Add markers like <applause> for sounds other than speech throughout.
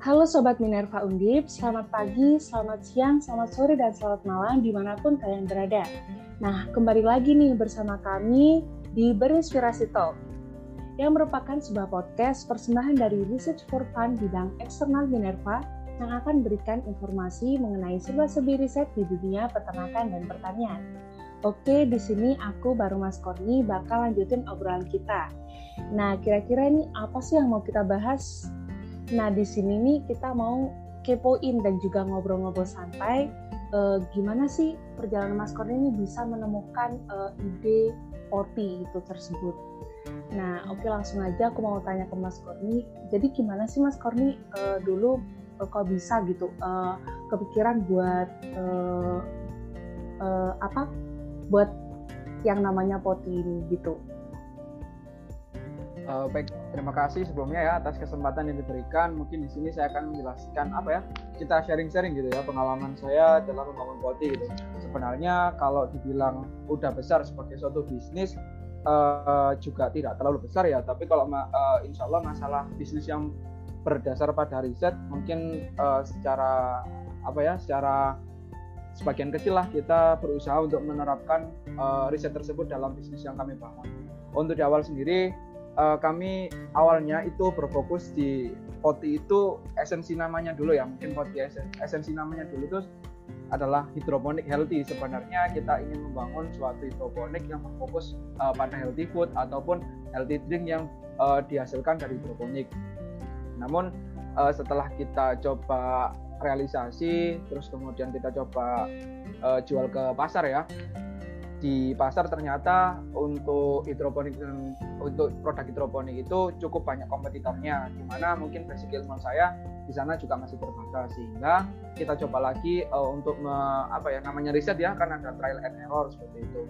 Halo Sobat Minerva Undip, selamat pagi, selamat siang, selamat sore, dan selamat malam di mana pun kalian berada. Nah, kembali lagi nih bersama kami di Berinspirasi Talk, yang merupakan sebuah podcast persembahan dari Research for Fun bidang eksternal Minerva yang akan berikan informasi mengenai sebuah-sebi riset di dunia peternakan dan pertanian. Oke, di sini aku baru Mas Korni bakal lanjutin obrolan kita. Nah, kira-kira ini apa sih yang mau kita bahas? Nah, di sini nih kita mau kepoin dan juga ngobrol-ngobrol santai eh, gimana sih perjalanan Mas Korni ini bisa menemukan eh, ide OT itu tersebut. Nah, oke langsung aja aku mau tanya ke Mas Korni. Jadi gimana sih Mas Korni eh, dulu kok bisa gitu eh, kepikiran buat eh, eh, apa buat yang namanya poti ini gitu. Uh, baik, terima kasih sebelumnya ya atas kesempatan yang diberikan. Mungkin di sini saya akan menjelaskan apa ya, kita sharing-sharing gitu ya pengalaman saya dalam membangun poti gitu. Sebenarnya kalau dibilang udah besar sebagai suatu bisnis uh, juga tidak terlalu besar ya. Tapi kalau uh, insya Allah masalah bisnis yang berdasar pada riset mungkin uh, secara apa ya, secara sebagian kecil lah kita berusaha untuk menerapkan uh, riset tersebut dalam bisnis yang kami bangun. Untuk di awal sendiri uh, kami awalnya itu berfokus di poti itu esensi namanya dulu ya mungkin poti esensi, namanya dulu itu adalah hidroponik healthy. Sebenarnya kita ingin membangun suatu hidroponik yang berfokus uh, pada healthy food ataupun healthy drink yang uh, dihasilkan dari hidroponik. Namun uh, setelah kita coba realisasi terus kemudian kita coba uh, jual ke pasar ya di pasar ternyata untuk hidroponik untuk produk hidroponik itu cukup banyak kompetitornya di mana mungkin basic ilmu saya di sana juga masih terbatas sehingga kita coba lagi uh, untuk me, apa ya namanya riset ya karena ada trial and error seperti itu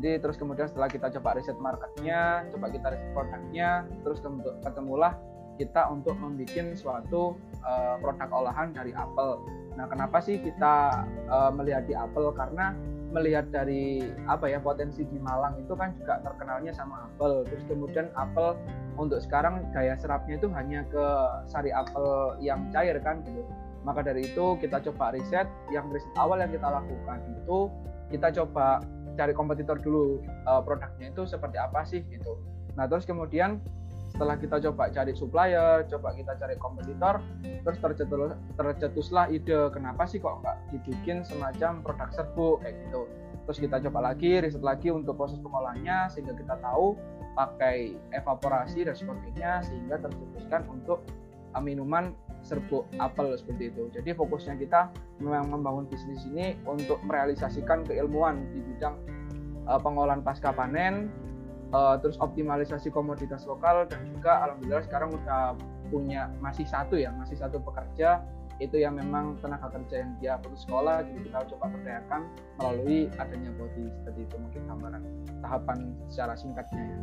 jadi terus kemudian setelah kita coba riset marketnya coba kita riset produknya terus ketemulah kita untuk membuat suatu uh, produk olahan dari apel. Nah, kenapa sih kita uh, melihat di apel? Karena melihat dari apa ya potensi di Malang itu kan juga terkenalnya sama apel. Terus kemudian apel untuk sekarang daya serapnya itu hanya ke sari apel yang cair kan gitu. Maka dari itu kita coba riset. Yang riset awal yang kita lakukan itu kita coba cari kompetitor dulu uh, produknya itu seperti apa sih gitu. Nah terus kemudian setelah kita coba cari supplier, coba kita cari kompetitor, terus tercetus, tercetuslah ide kenapa sih kok nggak dibikin semacam produk serbuk kayak gitu. Terus kita coba lagi, riset lagi untuk proses pengolahannya sehingga kita tahu pakai evaporasi dan sebagainya sehingga tercetuskan untuk uh, minuman serbuk apel seperti itu. Jadi fokusnya kita memang membangun bisnis ini untuk merealisasikan keilmuan di bidang uh, pengolahan pasca panen, uh, terus optimalisasi komoditas lokal dan juga alhamdulillah sekarang udah punya masih satu ya masih satu pekerja itu yang memang tenaga kerja yang dia putus sekolah jadi kita coba berdayakan melalui adanya body seperti itu mungkin gambaran tahapan secara singkatnya ya.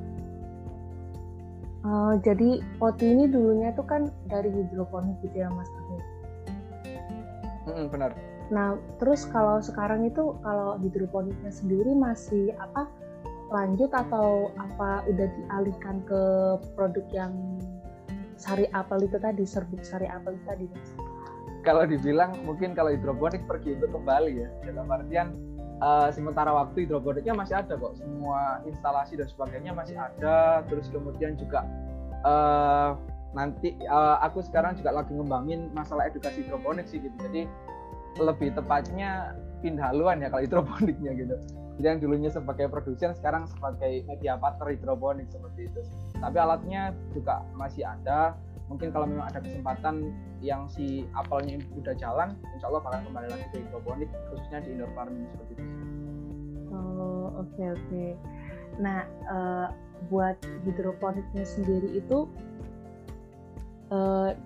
Uh, jadi poti ini dulunya tuh kan dari hidroponik gitu ya mas Hmm, benar. Nah terus kalau sekarang itu kalau hidroponiknya sendiri masih apa lanjut atau apa udah dialihkan ke produk yang sari apel itu tadi serbuk sari apel itu tadi kalau dibilang mungkin kalau hidroponik pergi untuk kembali ya. Dalam artian uh, sementara waktu hidroponiknya masih ada kok. Semua instalasi dan sebagainya masih ada. Terus kemudian juga uh, nanti uh, aku sekarang juga lagi ngembangin masalah edukasi hidroponik sih gitu. Jadi lebih tepatnya pindah haluan ya kalau hidroponiknya gitu jadi yang dulunya sebagai produsen sekarang sebagai media partner hidroponik seperti itu tapi alatnya juga masih ada. Mungkin kalau memang ada kesempatan yang si apelnya udah jalan insya Allah bakal kembali lagi ke hidroponik khususnya di indoor farming seperti itu oh oke okay, oke. Okay. nah uh, buat hidroponiknya sendiri itu uh,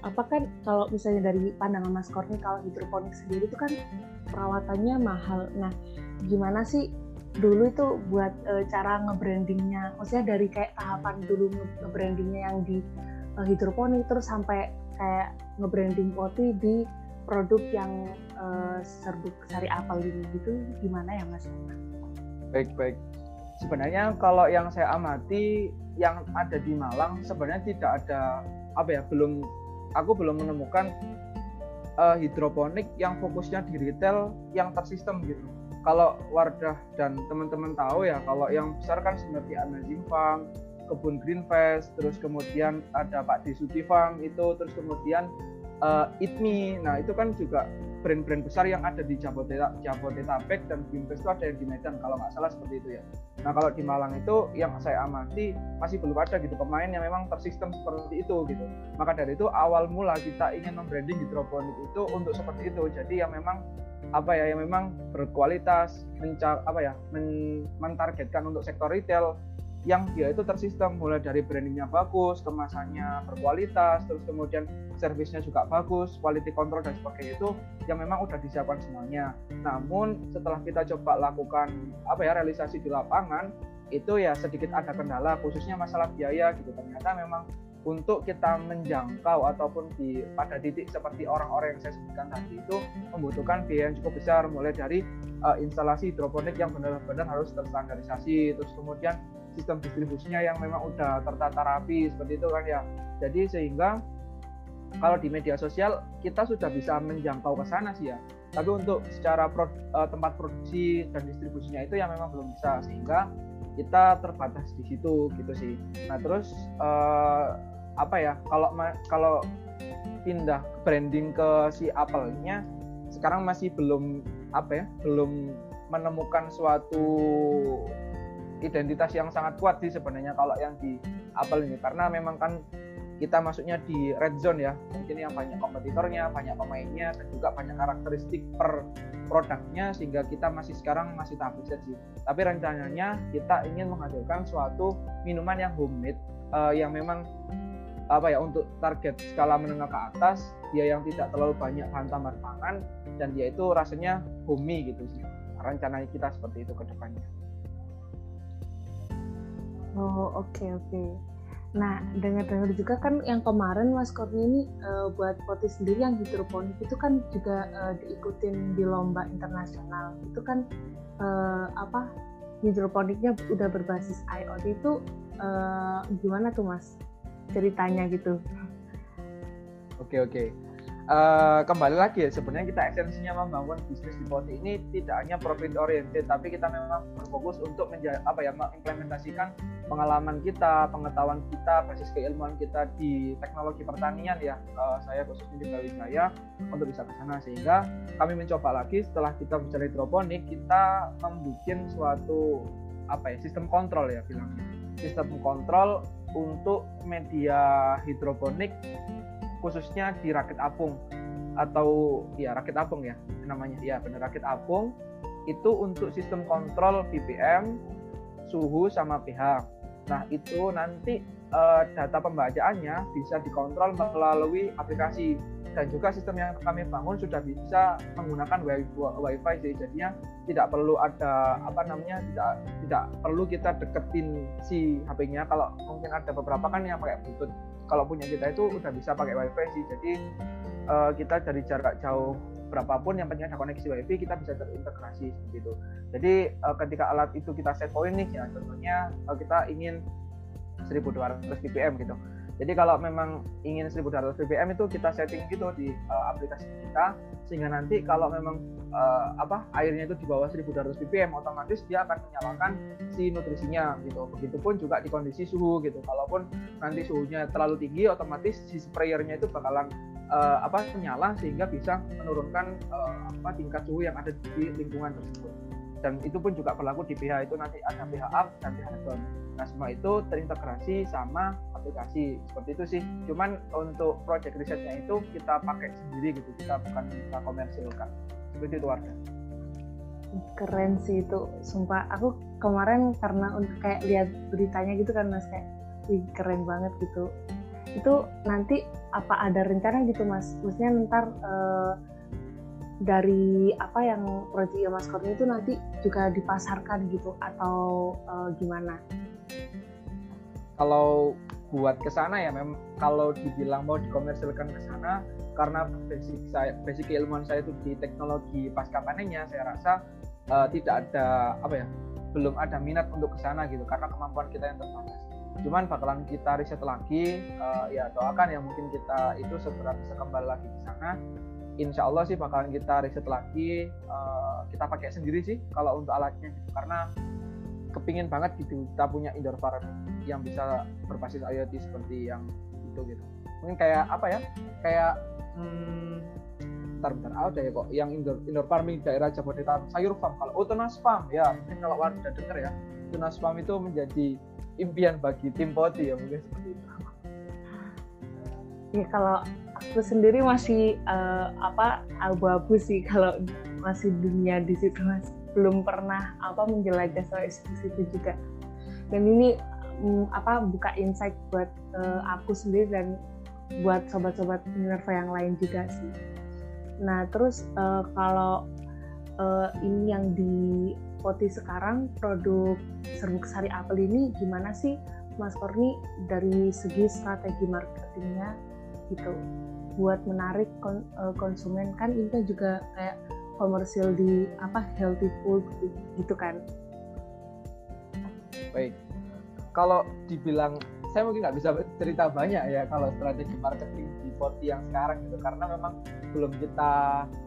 apa kan kalau misalnya dari pandangan Mas Korni kalau hidroponik sendiri itu kan perawatannya mahal. Nah gimana sih dulu itu buat e, cara nge-brandingnya? Maksudnya dari kayak tahapan dulu nge-brandingnya yang di e, hidroponik terus sampai kayak nge-branding poti di produk yang e, serbuk sari apel ini gitu. Gimana ya mas? Baik baik. Sebenarnya kalau yang saya amati yang ada di Malang sebenarnya tidak ada apa ya belum aku belum menemukan uh, hidroponik yang fokusnya di retail yang tersistem gitu. Kalau Wardah dan teman-teman tahu ya, kalau yang besar kan seperti Amazing Farm, Kebun Greenfest, terus kemudian ada Pak Desuti Farm itu, terus kemudian uh, Itmi. Nah, itu kan juga brand-brand besar yang ada di Jabodetabek, Jabodetabek dan Greenfest itu ada yang di Medan kalau nggak salah seperti itu ya. Nah, kalau di Malang itu yang saya amati masih belum ada gitu pemain yang memang tersistem seperti itu gitu. Maka dari itu awal mula kita ingin membranding hidroponik itu untuk seperti itu. Jadi yang memang apa ya yang memang berkualitas mencar apa ya men mentargetkan untuk sektor retail yang dia itu tersistem mulai dari brandingnya bagus, kemasannya berkualitas, terus kemudian servisnya juga bagus, quality control dan sebagainya itu yang memang udah disiapkan semuanya. Namun setelah kita coba lakukan apa ya realisasi di lapangan itu ya sedikit ada kendala khususnya masalah biaya gitu ternyata memang untuk kita menjangkau ataupun di pada titik seperti orang-orang yang saya sebutkan tadi itu membutuhkan biaya yang cukup besar mulai dari uh, instalasi hidroponik yang benar-benar harus terstandarisasi terus kemudian sistem distribusinya yang memang udah tertata rapi seperti itu kan ya. Jadi sehingga kalau di media sosial kita sudah bisa menjangkau ke sana sih ya. Tapi untuk secara pro, uh, tempat produksi dan distribusinya itu yang memang belum bisa sehingga kita terbatas di situ gitu sih. Nah terus uh, apa ya kalau kalau pindah branding ke si Apple-nya sekarang masih belum apa ya belum menemukan suatu identitas yang sangat kuat sih sebenarnya kalau yang di Apple ini. Karena memang kan kita masuknya di red zone ya. Mungkin yang banyak kompetitornya banyak pemainnya dan juga banyak karakteristik per produknya sehingga kita masih sekarang masih tahap riset sih. Tapi rencananya kita ingin menghadirkan suatu minuman yang homemade uh, yang memang apa ya untuk target skala menengah ke atas dia yang tidak terlalu banyak bahan tambahan pangan dan dia itu rasanya homey gitu sih. Rencana kita seperti itu ke depannya oh oke okay, oke okay. nah dengar-dengar juga kan yang kemarin Mas Kurni ini uh, buat poti sendiri yang hidroponik itu kan juga uh, diikutin di lomba internasional itu kan uh, apa hidroponiknya udah berbasis IoT itu uh, gimana tuh Mas ceritanya gitu. Oke oke. Uh, kembali lagi ya sebenarnya kita esensinya membangun bisnis di Poti ini tidak hanya profit oriented tapi kita memang berfokus untuk menja- apa ya mengimplementasikan pengalaman kita, pengetahuan kita, basis keilmuan kita di teknologi pertanian ya. Uh, saya khususnya di Brawijaya untuk bisa ke sana sehingga kami mencoba lagi setelah kita mencari hidroponik kita membuat suatu apa ya sistem kontrol ya bilangnya sistem kontrol untuk media hidroponik khususnya di rakit apung. Atau ya rakit apung ya namanya. Ya benar rakit apung. Itu untuk sistem kontrol BPM, suhu sama pH. Nah, itu nanti uh, data pembacaannya bisa dikontrol melalui aplikasi. Dan juga sistem yang kami bangun sudah bisa menggunakan wifi sih jadinya tidak perlu ada apa namanya tidak tidak perlu kita deketin si HP-nya kalau mungkin ada beberapa kan yang pakai bluetooth kalau punya kita itu udah bisa pakai wifi sih. Jadi uh, kita dari jarak jauh berapapun yang penting ada koneksi wifi kita bisa terintegrasi seperti itu jadi uh, ketika alat itu kita set point nih ya contohnya uh, kita ingin 1200 ppm gitu jadi kalau memang ingin 1200 ppm itu kita setting gitu di uh, aplikasi kita sehingga nanti kalau memang uh, apa airnya itu di bawah 1200 ppm otomatis dia akan menyalakan si nutrisinya gitu. Begitupun juga di kondisi suhu gitu. Kalaupun nanti suhunya terlalu tinggi otomatis si sprayernya itu bakalan uh, apa menyala sehingga bisa menurunkan uh, apa tingkat suhu yang ada di lingkungan tersebut dan itu pun juga berlaku di pH itu nanti ada pH up dan pH down. Nah semua itu terintegrasi sama aplikasi seperti itu sih. Cuman untuk project risetnya itu kita pakai sendiri gitu, kita bukan kita komersilkan. Seperti itu warga. Keren sih itu, sumpah. Aku kemarin karena untuk kayak lihat beritanya gitu kan mas kayak, wih keren banget gitu. Itu nanti apa ada rencana gitu mas? Maksudnya ntar uh, dari apa yang proyek Mas Korni itu nanti juga dipasarkan gitu atau uh, gimana? Kalau buat ke sana ya memang kalau dibilang mau dikomersilkan ke sana karena basic saya basic keilmuan saya itu di teknologi pasca panennya saya rasa uh, tidak ada apa ya belum ada minat untuk ke sana gitu karena kemampuan kita yang terbatas. cuman bakalan kita riset lagi uh, ya doakan ya mungkin kita itu segera bisa kembali lagi di sana insya Allah sih bakalan kita riset lagi uh, kita pakai sendiri sih kalau untuk alatnya gitu. karena kepingin banget gitu kita punya indoor farm yang bisa berbasis IoT seperti yang itu gitu. Mungkin kayak apa ya? Kayak hmm, bentar bentar ada ya kok yang indoor indoor farming daerah Jabodetabek sayur farm kalau oh tunas farm ya mungkin kalau warga dengar ya tunas farm itu menjadi impian bagi tim poti ya mungkin seperti itu. Ya kalau aku sendiri masih uh, apa abu-abu sih kalau masih dunia di situ mas belum pernah apa menjelajah soal institusi itu juga. Dan ini um, apa buka insight buat uh, aku sendiri dan buat sobat-sobat Minerva yang lain juga sih. Nah terus uh, kalau uh, ini yang di Poti sekarang produk serbuk sari apel ini gimana sih Mas Korni dari segi strategi marketingnya gitu? Buat menarik kon, konsumen. Kan ini juga kayak komersil di apa healthy food gitu kan. Baik. Kalau dibilang saya mungkin nggak bisa cerita banyak ya kalau strategi marketing di Forti yang sekarang gitu karena memang belum kita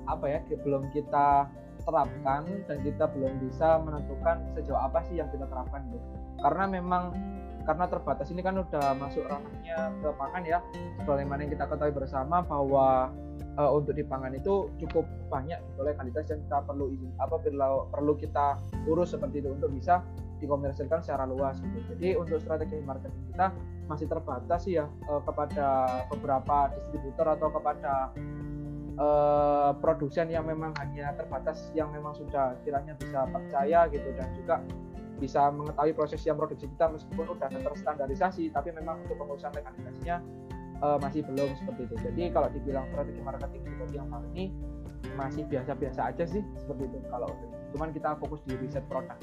apa ya belum kita terapkan dan kita belum bisa menentukan sejauh apa sih yang kita terapkan gitu. Karena memang karena terbatas ini kan udah masuk ranahnya ke pangan ya. Sebagaimana yang kita ketahui bersama bahwa uh, untuk di pangan itu cukup banyak gitu legalitas yang kita perlu izin apa perlu perlu kita urus seperti itu untuk bisa dikomersilkan secara luas gitu. Jadi untuk strategi marketing kita masih terbatas sih ya uh, kepada beberapa distributor atau kepada uh, produsen yang memang hanya terbatas yang memang sudah kiranya bisa percaya gitu dan juga bisa mengetahui proses yang produksi kita meskipun udah terstandarisasi tapi memang untuk pengurusan mekanisasinya uh, masih belum seperti itu. Jadi kalau dibilang strategi marketing seperti yang kali ini masih biasa-biasa aja sih seperti itu. Kalau cuman kita fokus di riset produk.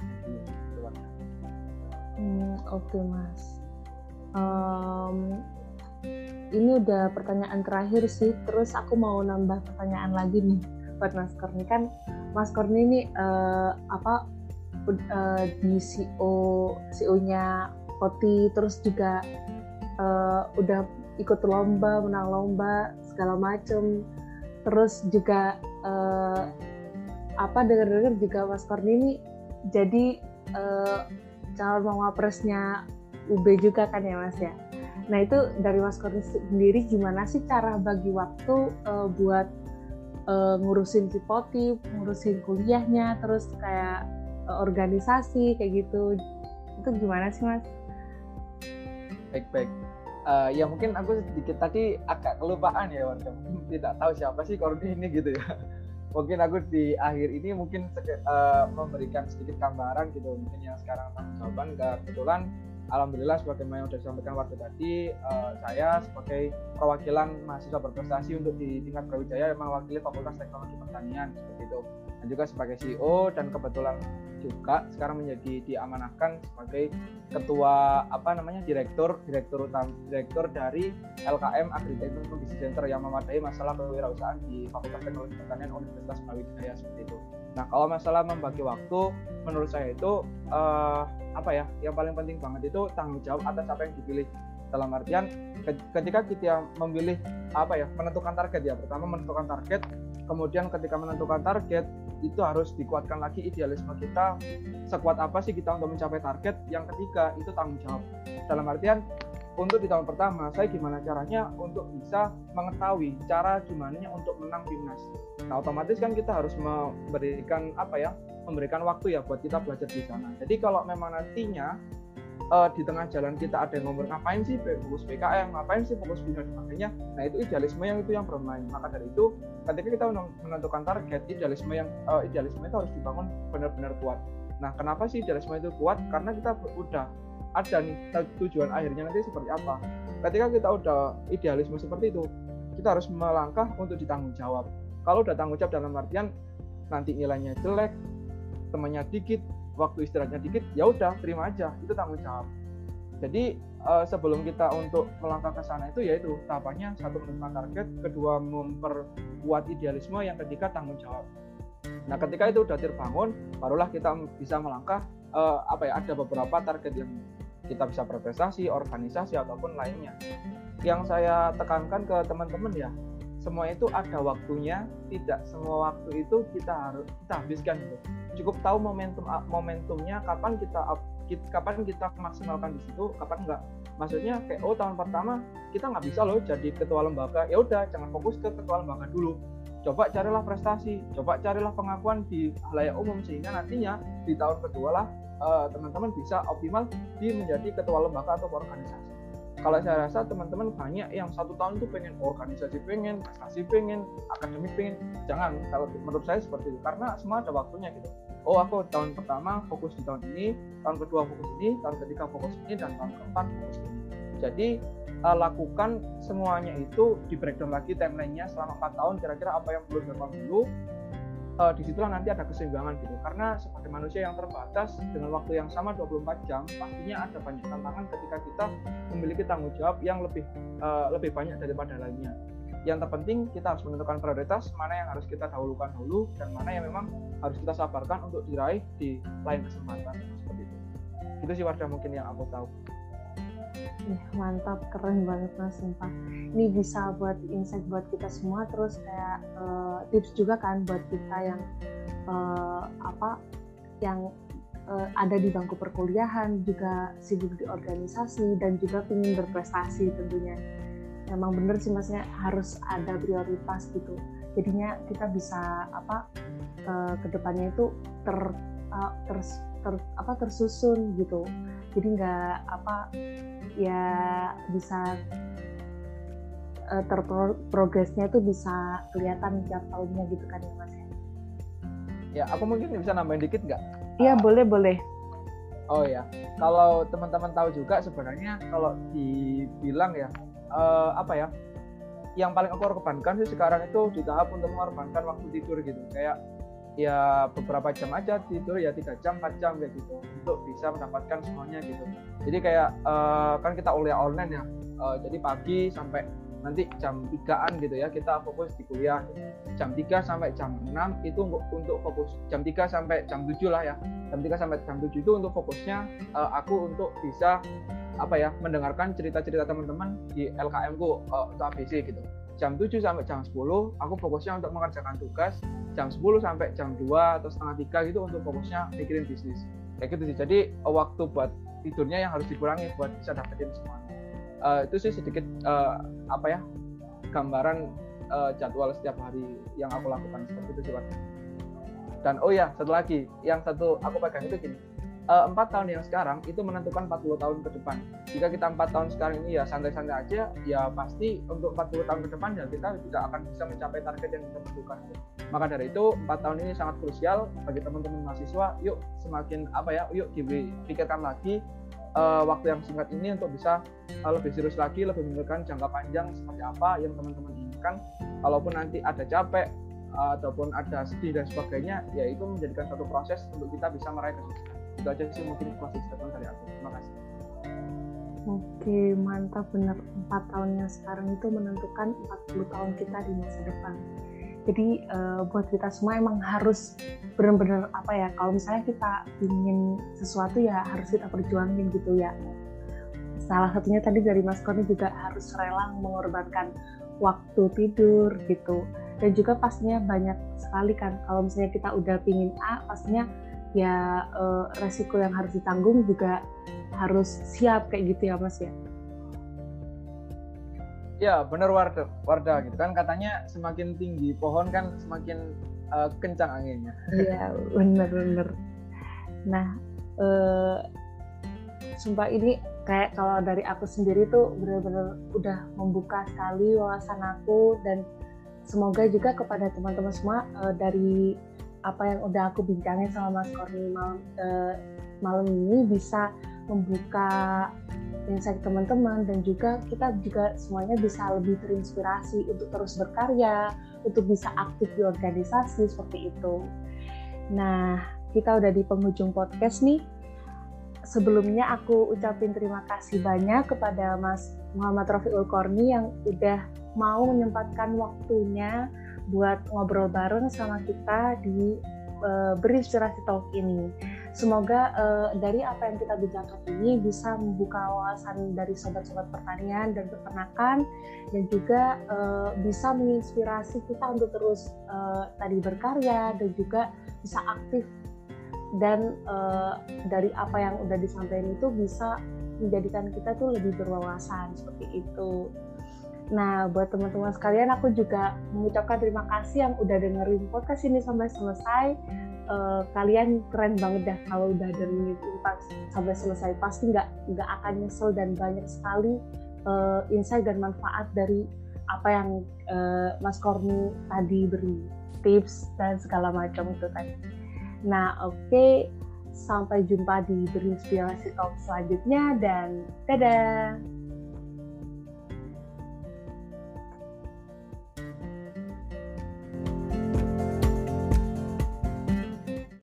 Hmm, oke okay, mas. Um, ini udah pertanyaan terakhir sih. Terus aku mau nambah pertanyaan lagi nih buat mas Korni. Kan mas Korni ini uh, apa uh, di CEO CEO-nya Poti terus juga uh, udah ikut lomba menang lomba segala macem terus juga uh, apa dengar-dengar juga Mas Korni ini jadi uh, calon mama presnya UB juga kan ya Mas ya nah itu dari Mas Korni sendiri gimana sih cara bagi waktu uh, buat uh, ngurusin si Poti ngurusin kuliahnya terus kayak organisasi kayak gitu itu gimana sih mas? Baik baik. Uh, ya mungkin aku sedikit tadi agak kelupaan ya warga mungkin tidak tahu siapa sih Kordi ini gitu ya. <laughs> mungkin aku di akhir ini mungkin uh, memberikan sedikit gambaran gitu mungkin yang sekarang tanggung jawaban kebetulan Alhamdulillah sebagaimana yang sudah disampaikan waktu tadi uh, saya sebagai perwakilan mahasiswa berprestasi untuk di tingkat Brawijaya yang mewakili Fakultas Teknologi Pertanian seperti itu dan juga sebagai CEO dan kebetulan juga sekarang menjadi diamanahkan sebagai ketua apa namanya direktur direktur utama direktur dari LKM Agritechnology Center yang memadai masalah kewirausahaan di Fakultas Teknologi Pertanian Universitas Brawijaya seperti itu. Nah kalau masalah membagi waktu menurut saya itu uh, apa ya yang paling penting banget itu tanggung jawab atas apa yang dipilih. Dalam artian ketika kita memilih apa ya menentukan target ya pertama menentukan target kemudian ketika menentukan target itu harus dikuatkan lagi idealisme kita sekuat apa sih kita untuk mencapai target yang ketiga itu tanggung jawab. Dalam artian untuk di tahun pertama saya gimana caranya untuk bisa mengetahui cara gimana untuk menang timnas? Nah otomatis kan kita harus memberikan apa ya memberikan waktu ya buat kita belajar di sana. Jadi kalau memang nantinya uh, di tengah jalan kita ada yang ngomong ngapain sih fokus PKM ngapain sih fokus bina? Sebagainya. Nah itu idealisme yang itu yang bermain. Maka dari itu ketika kita menentukan target idealisme yang uh, idealisme itu harus dibangun benar-benar kuat. Nah kenapa sih idealisme itu kuat? Karena kita udah ada nih tujuan akhirnya nanti seperti apa. Ketika kita udah idealisme seperti itu kita harus melangkah untuk ditanggung jawab. Kalau udah tanggung jawab dalam artian nanti nilainya jelek temannya dikit waktu istirahatnya dikit ya udah terima aja itu tanggung jawab. Jadi uh, sebelum kita untuk melangkah ke sana itu yaitu tahapannya satu menentukan target kedua memperkuat idealisme yang ketiga tanggung jawab. Nah ketika itu sudah terbangun barulah kita bisa melangkah uh, apa ya ada beberapa target yang kita bisa berprestasi, organisasi ataupun lainnya. Yang saya tekankan ke teman-teman ya, semua itu ada waktunya, tidak semua waktu itu kita harus kita habiskan gitu. Cukup tahu momentum momentumnya kapan kita kapan kita maksimalkan di situ, kapan enggak. Maksudnya kayak oh tahun pertama kita nggak bisa loh jadi ketua lembaga, ya udah jangan fokus ke ketua lembaga dulu. Coba carilah prestasi, coba carilah pengakuan di halayak umum sehingga nantinya di tahun kedua lah teman-teman uh, bisa optimal di menjadi ketua lembaga atau organisasi. Kalau saya rasa teman-teman banyak yang satu tahun itu pengen organisasi pengen prestasi pengen akademik pengen. Jangan kalau menurut saya seperti itu. Karena semua ada waktunya gitu. Oh aku tahun pertama fokus di tahun ini tahun kedua fokus ini tahun ketiga fokus ini dan tahun keempat fokus ini. Jadi uh, lakukan semuanya itu di breakdown lagi timelinenya selama 4 tahun kira-kira apa yang perlu dilakukan dulu uh, di situlah nanti ada keseimbangan gitu. Karena sebagai manusia yang terbatas dengan waktu yang sama 24 jam pastinya ada banyak tantangan ketika kita memiliki tanggung jawab yang lebih uh, lebih banyak daripada lainnya. Yang terpenting kita harus menentukan prioritas mana yang harus kita dahulukan dulu dan mana yang memang harus kita sabarkan untuk diraih di lain kesempatan seperti itu. Itu sih Wardah mungkin yang aku tahu Mantap, keren banget mas, sumpah. Ini bisa buat insight buat kita semua, terus kayak uh, tips juga kan buat kita yang uh, apa, yang uh, ada di bangku perkuliahan, juga sibuk di organisasi dan juga ingin berprestasi tentunya. Emang bener sih masnya harus ada prioritas gitu. Jadinya kita bisa apa uh, ke depannya itu ter, uh, ter, ter apa tersusun gitu. Jadi nggak apa ya bisa uh, terprogresnya itu bisa kelihatan tiap tahunnya gitu kan ya mas ya? Ya aku mungkin bisa nambahin dikit nggak? Iya uh, boleh boleh. Oh ya kalau teman-teman tahu juga sebenarnya kalau dibilang ya uh, apa ya yang paling aku korbankan sih sekarang itu di tahap untuk mengorbankan waktu tidur gitu. Kayak ya beberapa jam aja tidur ya tiga jam empat jam kayak gitu untuk bisa mendapatkan semuanya gitu. Jadi kayak uh, kan kita kuliah online ya uh, jadi pagi sampai nanti jam 3an gitu ya kita fokus di kuliah. Jam 3 sampai jam 6 itu untuk, untuk fokus jam 3 sampai jam 7 lah ya. Jam 3 sampai jam 7 itu untuk fokusnya uh, aku untuk bisa apa ya mendengarkan cerita-cerita teman-teman di LKM ku uh, untuk ABC gitu jam 7 sampai jam 10 aku fokusnya untuk mengerjakan tugas. Jam 10 sampai jam 2 atau setengah tiga gitu untuk fokusnya mikirin bisnis. Kayak gitu sih. Jadi waktu buat tidurnya yang harus dikurangi buat bisa dapetin semua. Uh, itu sih sedikit uh, apa ya gambaran uh, jadwal setiap hari yang aku lakukan. Seperti itu sih dan oh ya satu lagi. Yang satu aku pegang itu gini. Eh, empat tahun yang sekarang itu menentukan 40 tahun ke depan. Jika kita empat tahun sekarang ini ya santai-santai aja, ya pasti untuk 40 tahun ke depan ya kita tidak akan bisa mencapai target yang kita tentukan. Maka dari itu empat tahun ini sangat krusial bagi teman-teman mahasiswa. Yuk semakin apa ya, yuk dipikirkan lagi uh, waktu yang singkat ini untuk bisa uh, lebih serius lagi, lebih memikirkan jangka panjang seperti apa yang teman-teman inginkan. Kalaupun nanti ada capek ataupun ada sedih dan sebagainya, ya itu menjadikan satu proses untuk kita bisa meraih kesuksesan itu aja sih mungkin closing statement dari aku terima kasih Oke, mantap benar. Empat tahunnya sekarang itu menentukan 40 tahun kita di masa depan. Jadi uh, buat kita semua emang harus benar-benar apa ya, kalau misalnya kita ingin sesuatu ya harus kita perjuangin gitu ya. Salah satunya tadi dari Mas Koni juga harus rela mengorbankan waktu tidur gitu. Dan juga pastinya banyak sekali kan kalau misalnya kita udah pingin A, pastinya ya uh, resiko yang harus ditanggung juga harus siap kayak gitu ya mas ya? Ya benar Warda Warda gitu kan. Katanya semakin tinggi pohon kan semakin uh, kencang anginnya. Iya benar benar. Nah uh, sumpah ini kayak kalau dari aku sendiri tuh benar-benar udah membuka sekali wawasan aku dan semoga juga kepada teman-teman semua uh, dari apa yang udah aku bincangin sama Mas Korni malam, uh, malam ini bisa membuka insight teman-teman dan juga kita juga semuanya bisa lebih terinspirasi untuk terus berkarya, untuk bisa aktif di organisasi seperti itu. Nah, kita udah di penghujung podcast nih. Sebelumnya aku ucapin terima kasih banyak kepada Mas Muhammad Rafiul Korni yang udah mau menyempatkan waktunya buat ngobrol bareng sama kita di uh, berinspirasi talk ini. Semoga uh, dari apa yang kita bicarakan ini bisa membuka wawasan dari sobat-sobat pertanian dan peternakan dan juga uh, bisa menginspirasi kita untuk terus uh, tadi berkarya dan juga bisa aktif dan uh, dari apa yang udah disampaikan itu bisa menjadikan kita tuh lebih berwawasan seperti itu. Nah, buat teman-teman sekalian, aku juga mengucapkan terima kasih yang udah dengerin podcast ini sampai selesai uh, kalian keren banget dah kalau udah pas sampai selesai pasti nggak nggak akan nyesel dan banyak sekali uh, insight dan manfaat dari apa yang uh, Mas Korni tadi beri tips dan segala macam itu tadi. Nah oke okay. sampai jumpa di berinspirasi talk selanjutnya dan dadah.